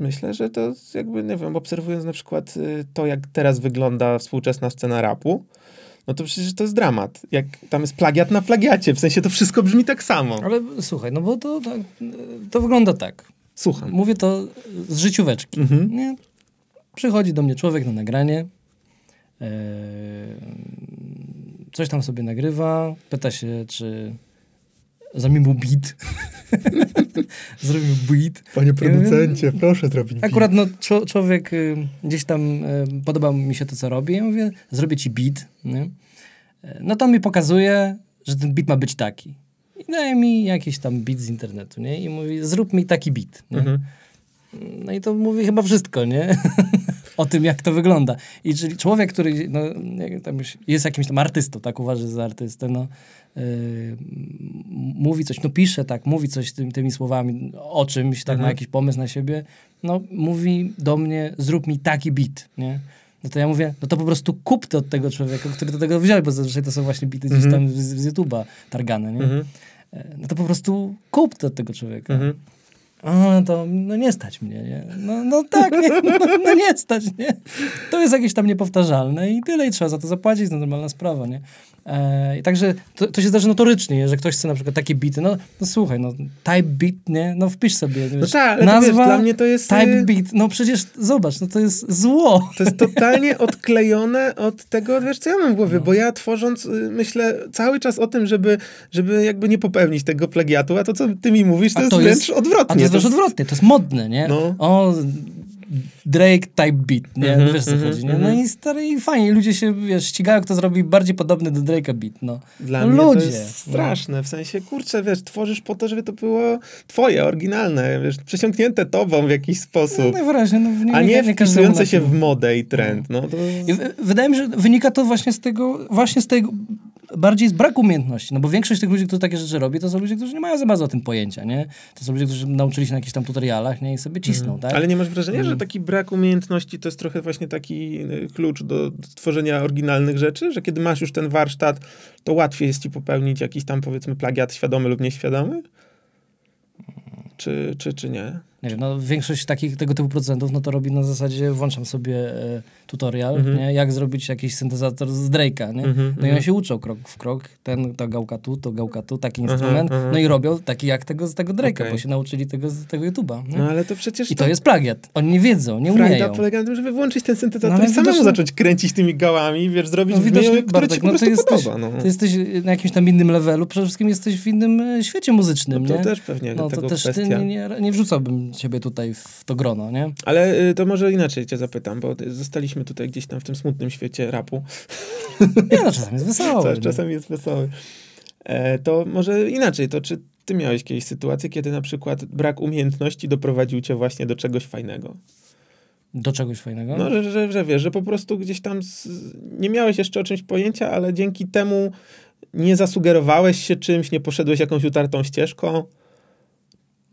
myślę, że to jakby, nie wiem, obserwując na przykład y, to, jak teraz wygląda współczesna scena rapu, no to przecież to jest dramat. Jak tam jest plagiat na plagiacie, w sensie to wszystko brzmi tak samo. Ale słuchaj, no bo to, tak, to wygląda tak. Słucham. Mówię to z życióweczki. Mhm. Nie? Przychodzi do mnie człowiek na nagranie, e, coś tam sobie nagrywa, pyta się, czy zrobił mu beat. zrobił beat. Panie producencie, proszę zrobić Akurat no, człowiek y, gdzieś tam y, podoba mi się to, co robi. Ja mówię, zrobię ci beat. Nie? E, No to on mi pokazuje, że ten beat ma być taki. I daje mi jakiś tam beat z internetu, nie? I mówi, zrób mi taki beat. Mhm. No i to mówi chyba wszystko, nie? o tym, jak to wygląda. I czyli człowiek, który no, jest jakimś tam artystą, tak uważa za artystę, no, yy, mówi coś, no pisze tak, mówi coś tym, tymi słowami o czymś, tak ma Mhm. jakiś pomysł na siebie, no mówi do mnie, zrób mi taki beat, nie? No to ja mówię, no to po prostu kup to od tego człowieka, który do tego wziął, bo zazwyczaj to są właśnie bity gdzieś Mhm. tam z, z YouTube'a targane, nie? Mhm. E, No to po prostu kup to od tego człowieka. Mhm. A, to no nie stać mnie, nie? No, no tak, nie? No, no nie stać, nie? To jest jakieś tam niepowtarzalne i tyle i trzeba za to zapłacić, to normalna sprawa, nie? E, I także to, to się zdarzy notorycznie, nie? że ktoś chce na przykład takie bity, no, no słuchaj, no type beat, nie? No wpisz sobie, No wiesz, tak, ale to wiesz, dla mnie to jest... type y, beat, no przecież zobacz, no to jest zło. To jest totalnie odklejone od tego, wiesz, co ja mam w głowie, No. bo ja tworząc, y, myślę cały czas o tym, żeby, żeby jakby nie popełnić tego plagiatu, a to, co ty mi mówisz, to, A jest to wręcz jest- odwrotnie. Jest wręcz odwrotnie, to jest modne, nie? No. O, Drake type beat, nie? Mhm, wiesz co mhm, chodzi, nie? No mhm. i stary, i fajnie, ludzie się, wiesz, ścigają, kto zrobi bardziej podobny do Drake'a beat, no. Dla no mnie ludzie. to jest straszne, w sensie, kurczę, wiesz, tworzysz po to, żeby to było twoje, oryginalne, wiesz, przesiąknięte tobą w jakiś No, sposób, najwyraźniej, no, nie, a nie, każdemu wpisujące się w modę i trend, no to... I wydaje mi się, że wynika to właśnie z tego, właśnie z tego, bardziej z braku umiejętności, no bo większość tych ludzi, którzy takie rzeczy robi, to są ludzie, którzy nie mają za bardzo o tym pojęcia, nie? To są ludzie, którzy nauczyli się na jakichś tam tutorialach, nie? I sobie cisną, tak? Ale nie masz wrażenia, Mm. że taki brak umiejętności to jest trochę właśnie taki y, klucz do, do tworzenia oryginalnych rzeczy, że kiedy masz już ten warsztat, to łatwiej jest ci popełnić jakiś tam powiedzmy plagiat świadomy lub nieświadomy? Czy, czy, czy nie? Nie wiem, no większość takich, tego typu producentów, no to robi na zasadzie, włączam sobie e, tutorial, Mhm. nie? Jak zrobić jakiś syntezator z Drake'a, nie? Mhm, No i mhm. oni się uczą krok w krok, ten, ta gałka tu, to gałka tu, taki instrument, no i robią taki jak tego, z tego Drake'a, Okej. bo się nauczyli tego z tego YouTube'a? No ale to przecież I to jest plagiat. Oni nie wiedzą, nie frajda umieją. polega na tym, żeby włączyć ten syntezator No, i samemu widocznie- zacząć kręcić tymi gałami, wiesz, zrobić No widocznie, brzmienie, które ci po no prostu jesteś, podoba. No. ty jesteś na jakimś tam innym levelu, przede wszystkim jesteś w innym e, świecie muzycznym, No to nie? też pewnie no tego to też kwestia. nie, nie, nie wrzucałbym ciebie tutaj w to grono, nie? Ale y, to może inaczej cię zapytam, bo y, zostaliśmy tutaj gdzieś tam w tym smutnym świecie rapu. Nie, no czasem jest. Cały nie? czasem jest wesoły. E, to może inaczej, to czy ty miałeś kiedyś sytuację, kiedy na przykład brak umiejętności doprowadził cię właśnie do czegoś fajnego? Do czegoś fajnego? No, że, że, że wiesz, że po prostu gdzieś tam z, nie miałeś jeszcze o czymś pojęcia, ale dzięki temu nie zasugerowałeś się czymś, nie poszedłeś jakąś utartą ścieżką.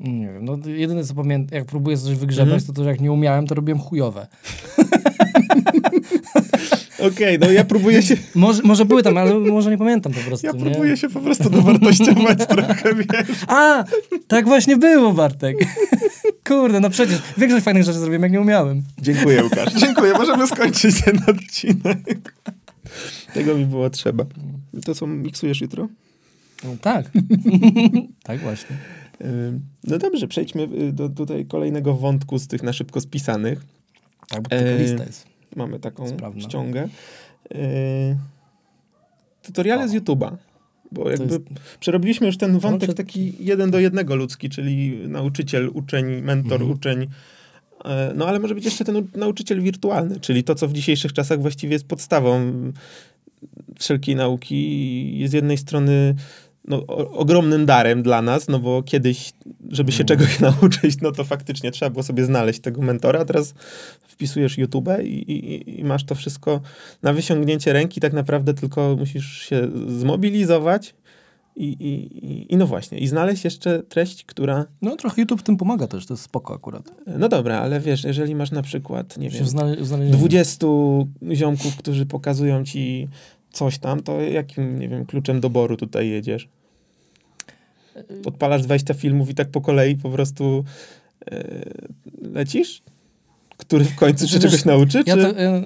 Nie wiem, no jedyne co pamiętam, jak próbuję coś wygrzebać, Mhm. to to, że jak nie umiałem, to robiłem chujowe. Okej, no ja próbuję się, Może, może były tam, ale może nie pamiętam po prostu, ja nie? próbuję się po prostu dowartościować trochę, wiesz. A, tak właśnie było, Bartek. Kurde, no przecież większość fajnych rzeczy zrobiłem, jak nie umiałem. Dziękuję, Łukasz. Dziękuję. Możemy skończyć ten odcinek. Tego mi było trzeba. To co, miksujesz jutro? No, tak. tak właśnie. No dobrze, przejdźmy y, do tutaj kolejnego wątku z tych na szybko spisanych. Tak, bo Eee, lista jest. Mamy taką Sprawna. ściągę. Yy, tutoriale O. z YouTube'a. Bo jakby jest- przerobiliśmy już ten wątek czy- taki jeden do jednego ludzki, czyli nauczyciel, uczeń, mentor, Mhm. uczeń. E, No ale może być jeszcze ten nauczyciel wirtualny, czyli to, co w dzisiejszych czasach właściwie jest podstawą wszelkiej nauki jest z jednej strony no, o, ogromnym darem dla nas, no bo kiedyś, żeby się No. czegoś nauczyć, no to faktycznie trzeba było sobie znaleźć tego mentora, teraz wpisujesz YouTube i, i, i masz to wszystko na wyciągnięcie ręki, tak naprawdę tylko musisz się zmobilizować i, i, i, no właśnie, i znaleźć jeszcze treść, która, No trochę YouTube w tym pomaga też, to jest spoko akurat. no dobra, ale wiesz, jeżeli masz na przykład, nie wiem, Się znale- znalezienie. 20 ziomków, którzy pokazują ci coś tam, to jakim, nie wiem, kluczem doboru tutaj jedziesz? Odpalasz 20 filmów i tak po kolei po prostu e, lecisz? Który w końcu się Znaczy, czegoś nauczy? Ja czy... to, e, e,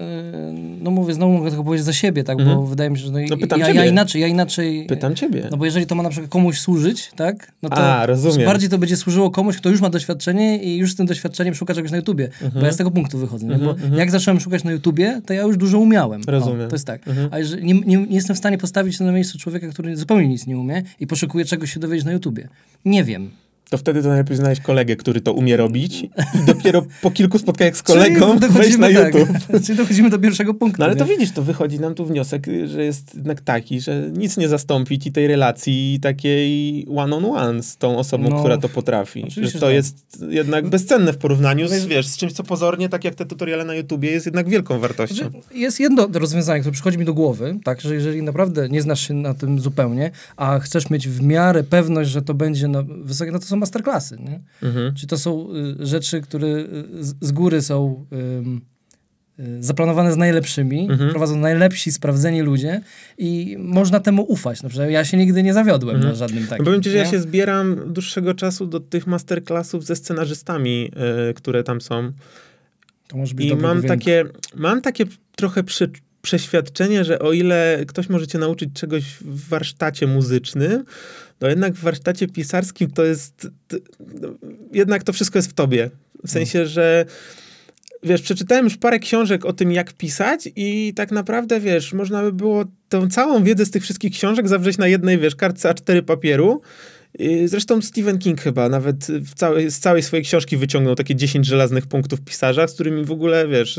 no mówię, znowu mogę tylko powiedzieć za siebie, tak, bo Mhm. wydaje mi się, że no, No pytam ja, ciebie. ja inaczej, ja inaczej, Pytam ciebie. no bo jeżeli to ma na przykład komuś służyć, tak, no to A, rozumiem. bardziej to będzie służyło komuś, kto już ma doświadczenie i już z tym doświadczeniem szuka czegoś na YouTubie, bo ja z tego punktu wychodzę, nie? bo Mhm, mhm. jak zacząłem szukać na YouTubie, to ja już dużo umiałem. Rozumiem. O, to jest tak. Mhm. A jeżeli nie, nie, nie jestem w stanie postawić się na miejscu człowieka, który zupełnie nic nie umie i poszukuje czegoś się dowiedzieć na YouTubie. Nie wiem. To wtedy to najlepiej znaleźć kolegę, który to umie robić i dopiero po kilku spotkaniach z kolegą wejść na tak, YouTube. Czyli dochodzimy do pierwszego punktu. No ale to nie? widzisz, to wychodzi nam tu wniosek, że jest jednak taki, że nic nie zastąpi ci tej relacji takiej one-on-one z tą osobą, No, która to potrafi. Że to tak. jest jednak bezcenne w porównaniu z, Wiesz- wiesz, z czymś, co pozornie, tak jak te tutoriale na YouTubie, jest jednak wielką wartością. Znaczy, Jest jedno rozwiązanie, które przychodzi mi do głowy, tak, że jeżeli naprawdę nie znasz się na tym zupełnie, a chcesz mieć w miarę pewność, że to będzie na wysokie, no to są masterclassy, nie? Mhm. Czyli to są y, rzeczy, które y, z, góry są y, zaplanowane z najlepszymi, Mhm. prowadzą najlepsi, sprawdzeni ludzie i można temu ufać. Na przykład ja się nigdy nie zawiodłem Mhm. na żadnym takim. powiem ci, że ja się zbieram dłuższego czasu do tych masterclassów ze scenarzystami, które tam są. To może być I mam dźwięk. takie, mam takie trochę prze, przeświadczenie, że o ile ktoś może cię nauczyć czegoś w warsztacie muzycznym, to jednak w warsztacie pisarskim to jest, no, jednak to wszystko jest w tobie. W sensie, że wiesz, przeczytałem już parę książek o tym, jak pisać i tak naprawdę, wiesz, można by było tą całą wiedzę z tych wszystkich książek zawrzeć na jednej, wiesz, kartce A4 papieru. I Zresztą Stephen King chyba nawet całej, z całej swojej książki wyciągnął takie 10 żelaznych punktów pisarza, z którymi w ogóle, wiesz,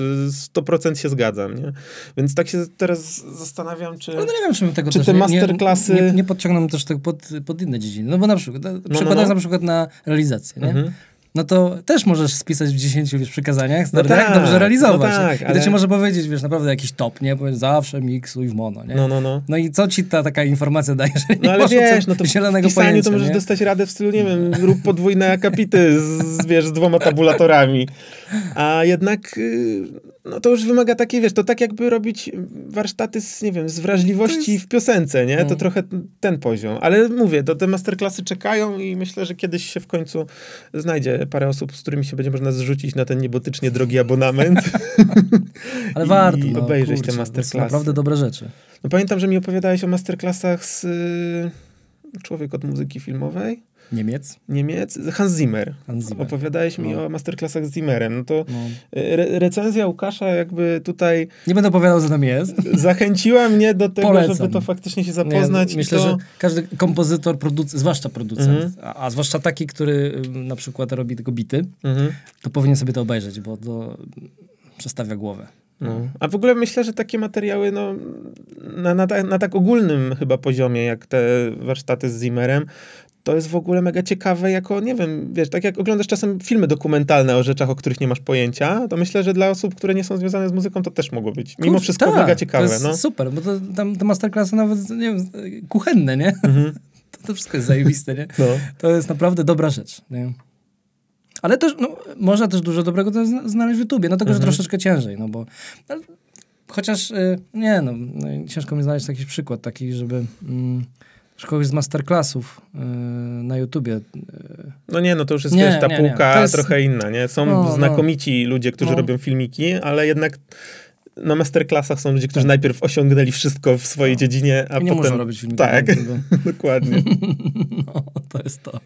100% się zgadzam, nie? Więc tak się teraz zastanawiam, czy... Ale no nie wiem, czy my tego Czy też te nie- masterclassy- Nie, nie, nie podciągnąmy też tego pod, pod inne dziedziny. No bo na przykład, no, przekładając no. na przykład na realizację, nie? Mhm. No to też możesz spisać w 10 wiesz, przykazaniach, no tak, dobrze realizować. no tak, I ale- to ci może powiedzieć, wiesz, naprawdę jakiś top, nie? Powiedz, zawsze miksuj w mono, nie? No, no, no. No i co ci ta taka informacja daje, że nie No ale wiesz, no to w zielonego pisaniu pojęcia, to możesz nie? dostać radę w stylu, nie wiem, rób podwójne akapity z, z, wiesz, z dwoma tabulatorami. A jednak, y, no to już wymaga takiej, wiesz, to tak jakby robić warsztaty z, nie wiem, z wrażliwości w piosence, nie? To Mm. trochę ten poziom. Ale mówię, to te masterclassy czekają i myślę, że kiedyś się w końcu znajdzie parę osób, z którymi się będzie można zrzucić na ten niebotycznie drogi abonament. Ale i warto, no, obejrzeć kurczę, te To są masterclassy. naprawdę dobre rzeczy. No pamiętam, że mi opowiadałeś o masterclassach z człowiek od muzyki filmowej. Niemiec? Niemiec, Hans Zimmer. Hans Zimmer. Opowiadałeś mi No. o masterclassach z Zimmerem. No to No. e, re recenzja Łukasza jakby tutaj Nie będę opowiadał, co tam jest. zachęciła mnie do tego, Polecam. żeby to faktycznie się zapoznać. Nie, myślę, to... że każdy kompozytor, produc- zwłaszcza producent, Mhm. a, a zwłaszcza taki, który ym, na przykład robi tylko bity, Mhm. to powinien sobie to obejrzeć, bo to przestawia głowę. No. A w ogóle myślę, że takie materiały no, na, na, ta- na tak ogólnym chyba poziomie, jak te warsztaty z Zimmerem, to jest w ogóle mega ciekawe jako, nie wiem, wiesz, tak jak oglądasz czasem filmy dokumentalne o rzeczach, o których nie masz pojęcia, to myślę, że dla osób, które nie są związane z muzyką, to też mogło być. Mimo wszystko tak, mega ciekawe, To jest no. super, bo to, tam te masterclassy nawet, nie wiem, kuchenne, nie? Mhm. To, to wszystko jest zajebiste, nie? no. To jest naprawdę dobra rzecz, nie? Ale też, no, można też dużo dobrego znaleźć w YouTubie, no tylko, Mhm. że troszeczkę ciężej, no bo... Ale, chociaż, y, nie no, no, ciężko mi znaleźć jakiś przykład taki, żeby... Mm, że kogoś z masterclassów y, na YouTubie. y, No nie, no to już jest, Nie, ta nie, nie. półka To jest- trochę inna, nie? Są No, no. znakomici ludzie, którzy No. robią filmiki, ale jednak na masterclassach są ludzie, którzy Tak. najpierw osiągnęli wszystko w swojej No. dziedzinie, a I nie potem... robić filmików. Tak. Dokładnie. No, to jest to.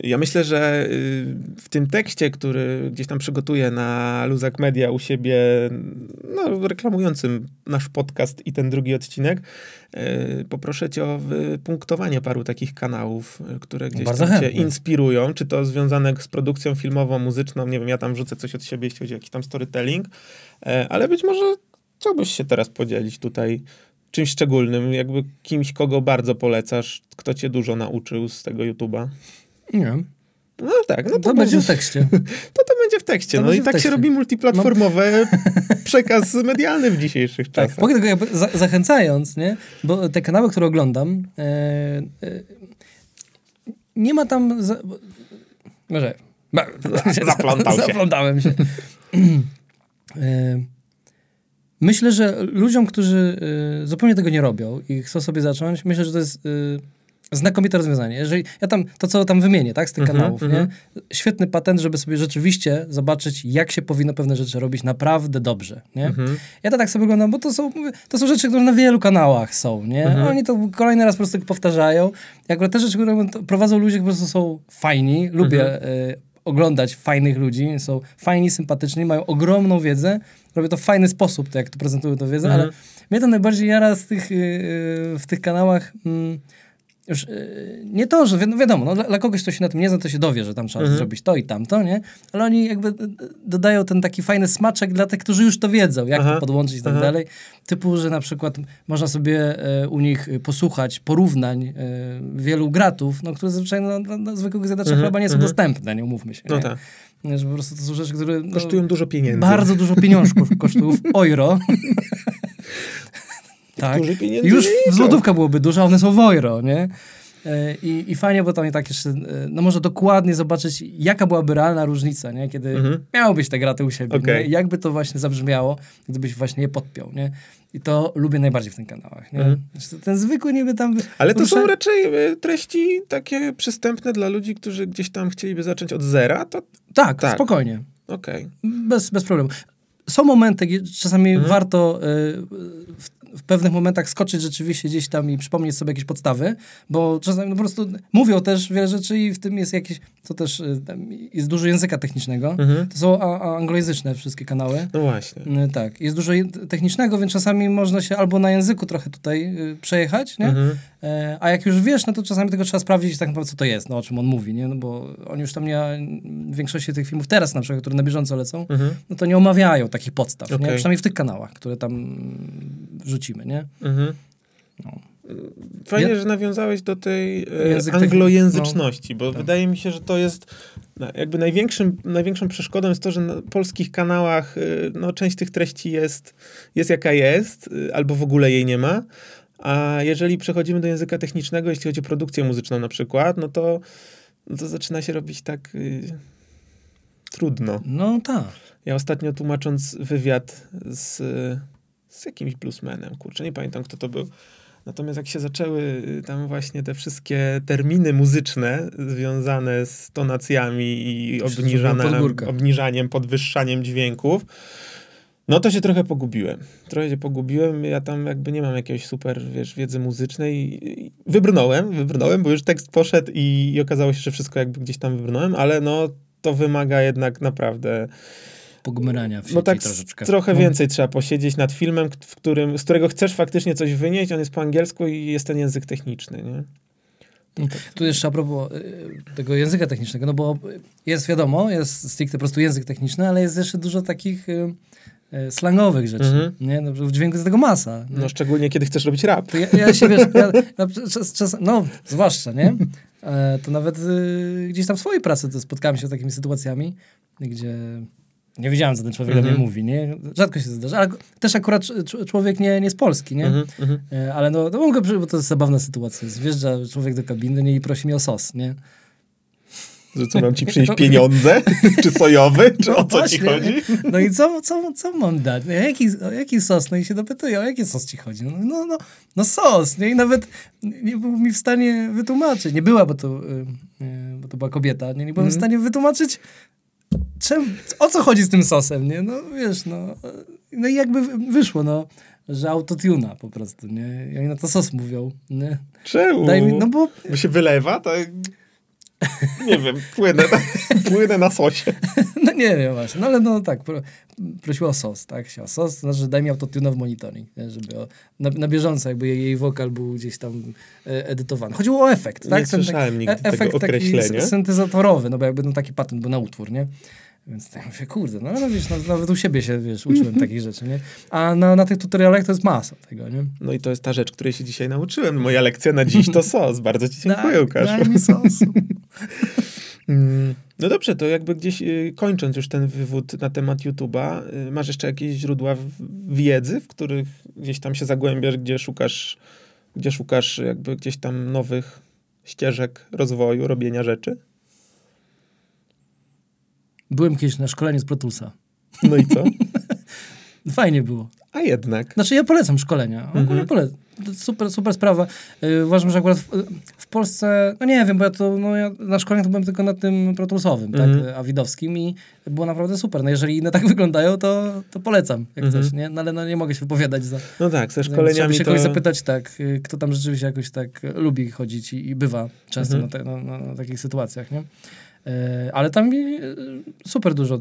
Ja myślę, że y, w tym tekście, który gdzieś tam przygotuję na Luzak Media u siebie, no, reklamującym nasz podcast i ten drugi odcinek, y, poproszę cię o wypunktowanie paru takich kanałów, y, które gdzieś Bardzo tam cię chętnie. inspirują, czy to związane z produkcją filmową, muzyczną, nie wiem, ja tam wrzucę coś od siebie, jeśli chodzi o jakiś tam storytelling, ale być może chciałbyś się teraz podzielić tutaj czymś szczególnym, jakby kimś, kogo bardzo polecasz, kto cię dużo nauczył z tego YouTube'a? Nie. No tak, no to, To będzie w tekście. To to będzie w tekście. To no i tak się robi multiplatformowy przekaz medialny w dzisiejszych Tak, czasach. mogę tego za zachęcając, nie? Bo te kanały, które oglądam, e, e, nie ma tam... Za, może... Zaplątał się. Zaplątałem się. e, myślę, że ludziom, którzy zupełnie tego nie robią i chcą sobie zacząć, myślę, że to jest znakomite rozwiązanie. Jeżeli ja tam, to co tam wymienię, tak, z tych Mhm, kanałów, mhm. nie? Świetny patent, żeby sobie rzeczywiście zobaczyć, jak się powinno pewne rzeczy robić naprawdę dobrze, nie? Mhm. Ja to tak sobie oglądam, bo to są, to są rzeczy, które na wielu kanałach są, nie? Mhm. Oni to kolejny raz po prostu powtarzają. I akurat te rzeczy, które prowadzą ludzie, po prostu są fajni. Lubię Mhm. y, oglądać fajnych ludzi. Są fajni, sympatyczni, mają ogromną wiedzę. Robią to w fajny sposób, to jak to prezentują tę wiedzę, Mhm. ale mnie to najbardziej jara z tych, y, y, w tych kanałach... Mm, już y, nie to, że wi no wiadomo, no, dla, dla kogoś, kto się na tym nie zna, to się dowie, że tam trzeba Mhm. zrobić to i tamto, nie? Ale oni jakby y, y, dodają ten taki fajny smaczek dla tych, którzy już to wiedzą, jak Aha. to podłączyć i tak Aha. dalej. Typu, że na przykład można sobie e, u nich posłuchać porównań e, wielu gratów, no, które zazwyczaj no, dla, dla zwykłego zjadacza Mhm, chyba nie są mhm. dostępne, nie umówmy się. No nie? tak. Że po prostu to są rzeczy, które no, Kosztują dużo pieniędzy. bardzo dużo pieniążków kosztują w euro. tak. Dużo pieniędzy Już w złotówka byłoby dużo, one są w euro, nie? E, I, I fajnie, bo tam i tak jeszcze, e, no można dokładnie zobaczyć, jaka byłaby realna różnica, nie? Kiedy Mhm. miałbyś te graty u siebie, Okej. nie? Jakby to właśnie zabrzmiało, gdybyś właśnie je podpiął, nie? I to lubię najbardziej w tych kanałach, nie? Mhm. Zresztą Ten zwykły niby tam... Ale to są raczej e, treści takie przystępne dla ludzi, którzy gdzieś tam chcieliby zacząć od zera, to Tak, Tak. spokojnie. okej. Bez, bez problemu. Są momenty, czasami Mhm. warto y, w, w pewnych momentach skoczyć rzeczywiście gdzieś tam i przypomnieć sobie jakieś podstawy, bo czasami no po prostu mówią też wiele rzeczy i w tym jest jakieś, to też y, jest dużo języka technicznego. Mhm. To są a, a anglojęzyczne wszystkie kanały. No właśnie. Y, Tak, jest dużo technicznego, więc czasami można się albo na języku trochę tutaj y, przejechać, nie? Mhm. E, a jak już wiesz, no to czasami tylko trzeba sprawdzić tak naprawdę, co to jest, no o czym on mówi, nie? No bo oni już tam nie, w większości tych filmów teraz na przykład, które na bieżąco lecą, Mhm. no to nie omawiają takich podstaw, nie? Okej. Przynajmniej w tych kanałach, które tam mm, wrzucimy, nie? Mhm. No. Fajnie, Ja- że nawiązałeś do tej e, Język anglojęzyczności, bo Tak. wydaje mi się, że to jest no, jakby największym, największą przeszkodą jest to, że na polskich kanałach e, no, część tych treści jest, jest jaka jest, e, albo w ogóle jej nie ma. A jeżeli przechodzimy do języka technicznego, jeśli chodzi o produkcję muzyczną na przykład, no to, no to zaczyna się robić tak trudno. No tak. Ja ostatnio tłumacząc wywiad z, z jakimś bluesmanem, kurczę, nie pamiętam kto to był. Natomiast jak się zaczęły y, tam właśnie te wszystkie terminy muzyczne związane z tonacjami i obniżaniem, podwyższaniem dźwięków, no to się trochę pogubiłem. Trochę się pogubiłem. Ja tam jakby nie mam jakiejś super, wiesz, wiedzy muzycznej. Wybrnąłem, wybrnąłem, bo już tekst poszedł i, i okazało się, że wszystko jakby gdzieś tam wybrnąłem, ale no to wymaga jednak naprawdę Pogmerania w sieci no tak troszeczkę. trochę no. więcej trzeba posiedzieć nad filmem, w którym, z którego chcesz faktycznie coś wynieść, on jest po angielsku i jest ten język techniczny, nie? Tu jeszcze a propos y, tego języka technicznego, no bo jest wiadomo, jest stricte po prostu język techniczny, ale jest jeszcze dużo takich y, y, slangowych rzeczy, Mhm. nie? No, w dźwięku jest tego masa. nie? No szczególnie kiedy chcesz robić rap. Ja, ja się wiesz, ja, na, czas, czas, no zwłaszcza, nie? E, to nawet y, gdzieś tam w swojej pracy to spotkałem się z takimi sytuacjami, gdzie nie wiedziałem, co ten człowiek do Mhm. mnie mówi, nie? Rzadko się zdarza, ale też akurat cz- człowiek nie, nie z Polski, nie? Mhm, mhm. E, ale no, no mogę, bo to jest zabawna sytuacja. Wjeżdża człowiek do kabiny nie, i prosi mnie o sos, nie? Że co, mam ci przynieść pieniądze? Czy sojowy? Czy o co ci Właśnie. chodzi? No i co, co, co mam dać? No, jaki, o jaki sos? No i się dopytuje, o jaki sos ci chodzi? No, no, no, no sos, nie? I nawet nie był mi w stanie wytłumaczyć. Nie była, bo to, y, y, bo to była kobieta, nie? Nie byłem w Mhm. stanie wytłumaczyć, czym, o co chodzi z tym sosem, nie? No wiesz, no. No i jakby wy- wyszło, no, że autotuna po prostu, nie? I oni na to sos mówią, nie? Czemu? Daj mi, no bo Bo się wylewa, tak? Nie wiem, płynę na, płynę na sosie. No nie wiem właśnie, no ale no tak, pro, prosiła o sos, tak, chciała sos, to znaczy, że daj mi autotuna w monitoring, nie, żeby o, na, na bieżąco jakby jej, jej wokal był gdzieś tam e, edytowany. Chodziło o efekt, Nie tak? Ten słyszałem taki- nigdy tego efekt taki określenia. s- syntezatorowy, no bo jakby no taki patent był na utwór, nie? Więc tak mówię, kurde, no, no wiesz, no, nawet u siebie się, wiesz, uczyłem takich rzeczy, nie? A na, na tych tutorialach to jest masa tego, nie? No i to jest ta rzecz, której się dzisiaj nauczyłem. Moja lekcja na dziś to sos. Bardzo ci dziękuję, Daj- Łukasz. Daj mi sosu. Mm, No dobrze, to jakby gdzieś y, kończąc już ten wywód na temat YouTube'a, y, masz jeszcze jakieś źródła wiedzy, w których gdzieś tam się zagłębiasz, gdzie szukasz, gdzie szukasz jakby gdzieś tam nowych ścieżek rozwoju, robienia rzeczy? Byłem kiedyś na szkoleniu z Protulsa. No i co? Fajnie było. A jednak. Znaczy ja polecam szkolenia. Mhm. Polecam. Super, super sprawa. Yy, uważam, że akurat w, w Polsce, no nie wiem, bo ja to, no ja na szkoleniu to byłem tylko na tym protulsowym, Mhm. tak, awidowskim i było naprawdę super. No jeżeli inne tak wyglądają, to, to polecam, jak Mhm. coś, nie? No ale no, nie mogę się wypowiadać za... No tak, ze Trzeba szkoleniami się to... kogoś zapytać, tak, y, kto tam rzeczywiście jakoś tak lubi chodzić i, i bywa często Mhm. na, te, na, na, na takich sytuacjach, nie? E, Ale tam mi, y, super dużo, y,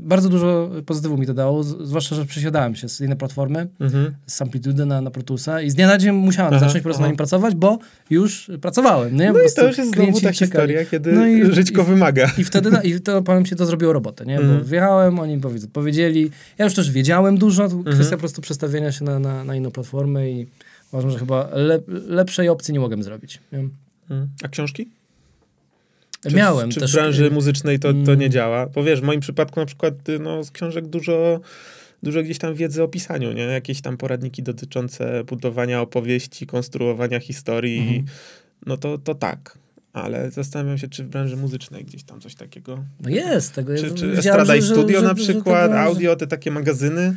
bardzo dużo pozytywu mi to dało, zwłaszcza, że przesiadałem się z innej platformy, Mhm. z Amplitude na, na Protusa i z dnia na dzień musiałem Aha, zacząć po prostu na nim pracować, bo już pracowałem, nie? No i to już jest znowu ta czekali. historia, kiedy No i- żyćko i- wymaga. I wtedy, i to powiem ci, to zrobiło robotę, nie? Mhm. Bo wjechałem, oni powiedz, powiedzieli, ja już też wiedziałem dużo, to Mhm. kwestia po prostu przestawienia się na, na, na inną platformę i uważam, że chyba le, lepszej opcji nie mogłem zrobić. Nie? Mhm. A książki? Czy, Miałem czy też... w branży muzycznej to, to Mm. nie działa? Bo wiesz, w moim przypadku na przykład y, no, z książek dużo, dużo gdzieś tam wiedzy o pisaniu, nie? Jakieś tam poradniki dotyczące budowania opowieści, konstruowania historii. Mhm. No to, to tak. Ale zastanawiam się, czy w branży muzycznej gdzieś tam coś takiego. No jest tego. Czy, ja czy widziałem, Estrada i że- że- Studio że- na że przykład, tego- że- audio, te takie magazyny?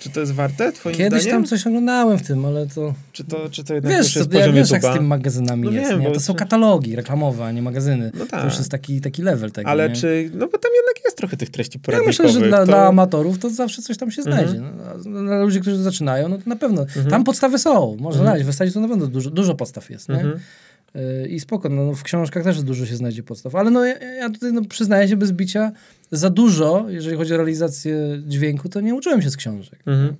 Czy to jest warte, twoim Kiedyś zdaniem? tam coś oglądałem w tym, ale to... Czy to, czy to jednak Wiesz, już jest to, ja wiesz jak z tymi magazynami No jest, wiem, nie? To są katalogi reklamowe, a nie magazyny. No To tak. już jest taki, taki level tego, Ale nie? czy, no bo tam jednak jest trochę tych treści Ja poradnikowych. myślę, że dla, to... dla amatorów to zawsze coś tam się Mhm. znajdzie. A dla ludzi, którzy zaczynają, no to na pewno. Mhm. Tam podstawy są, można Mhm. znaleźć. W zasadzie to na pewno dużo, dużo podstaw jest, nie? Mhm. Y, I spoko, no, no w książkach też dużo się znajdzie podstaw. Ale no ja, ja tutaj no, przyznaję się bez bicia, za dużo, jeżeli chodzi o realizację dźwięku, to nie uczyłem się z książek. Mhm.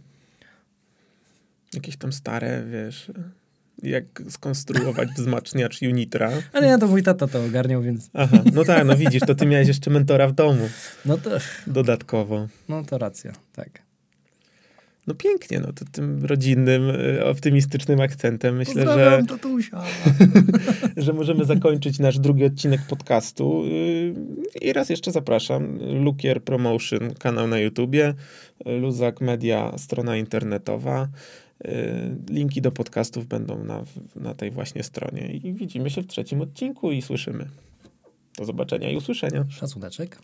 Jakieś tam stare, wiesz, jak skonstruować wzmacniacz Unitra. Ale ja to mój tata to ogarniał, więc Aha, no tak, no widzisz, to ty miałeś jeszcze mentora w domu no to, dodatkowo. no to racja, tak. No pięknie, no to tym rodzinnym, y, optymistycznym akcentem myślę, że, Pozdrawiam tatusia. że możemy zakończyć nasz drugi odcinek podcastu. Y, I raz jeszcze zapraszam. Lukier Promotion, kanał na YouTubie, Luzak Media, strona internetowa. Y, Linki do podcastów będą na, na tej właśnie stronie. I widzimy się w trzecim odcinku i słyszymy. Do zobaczenia i usłyszenia. Szacuneczek.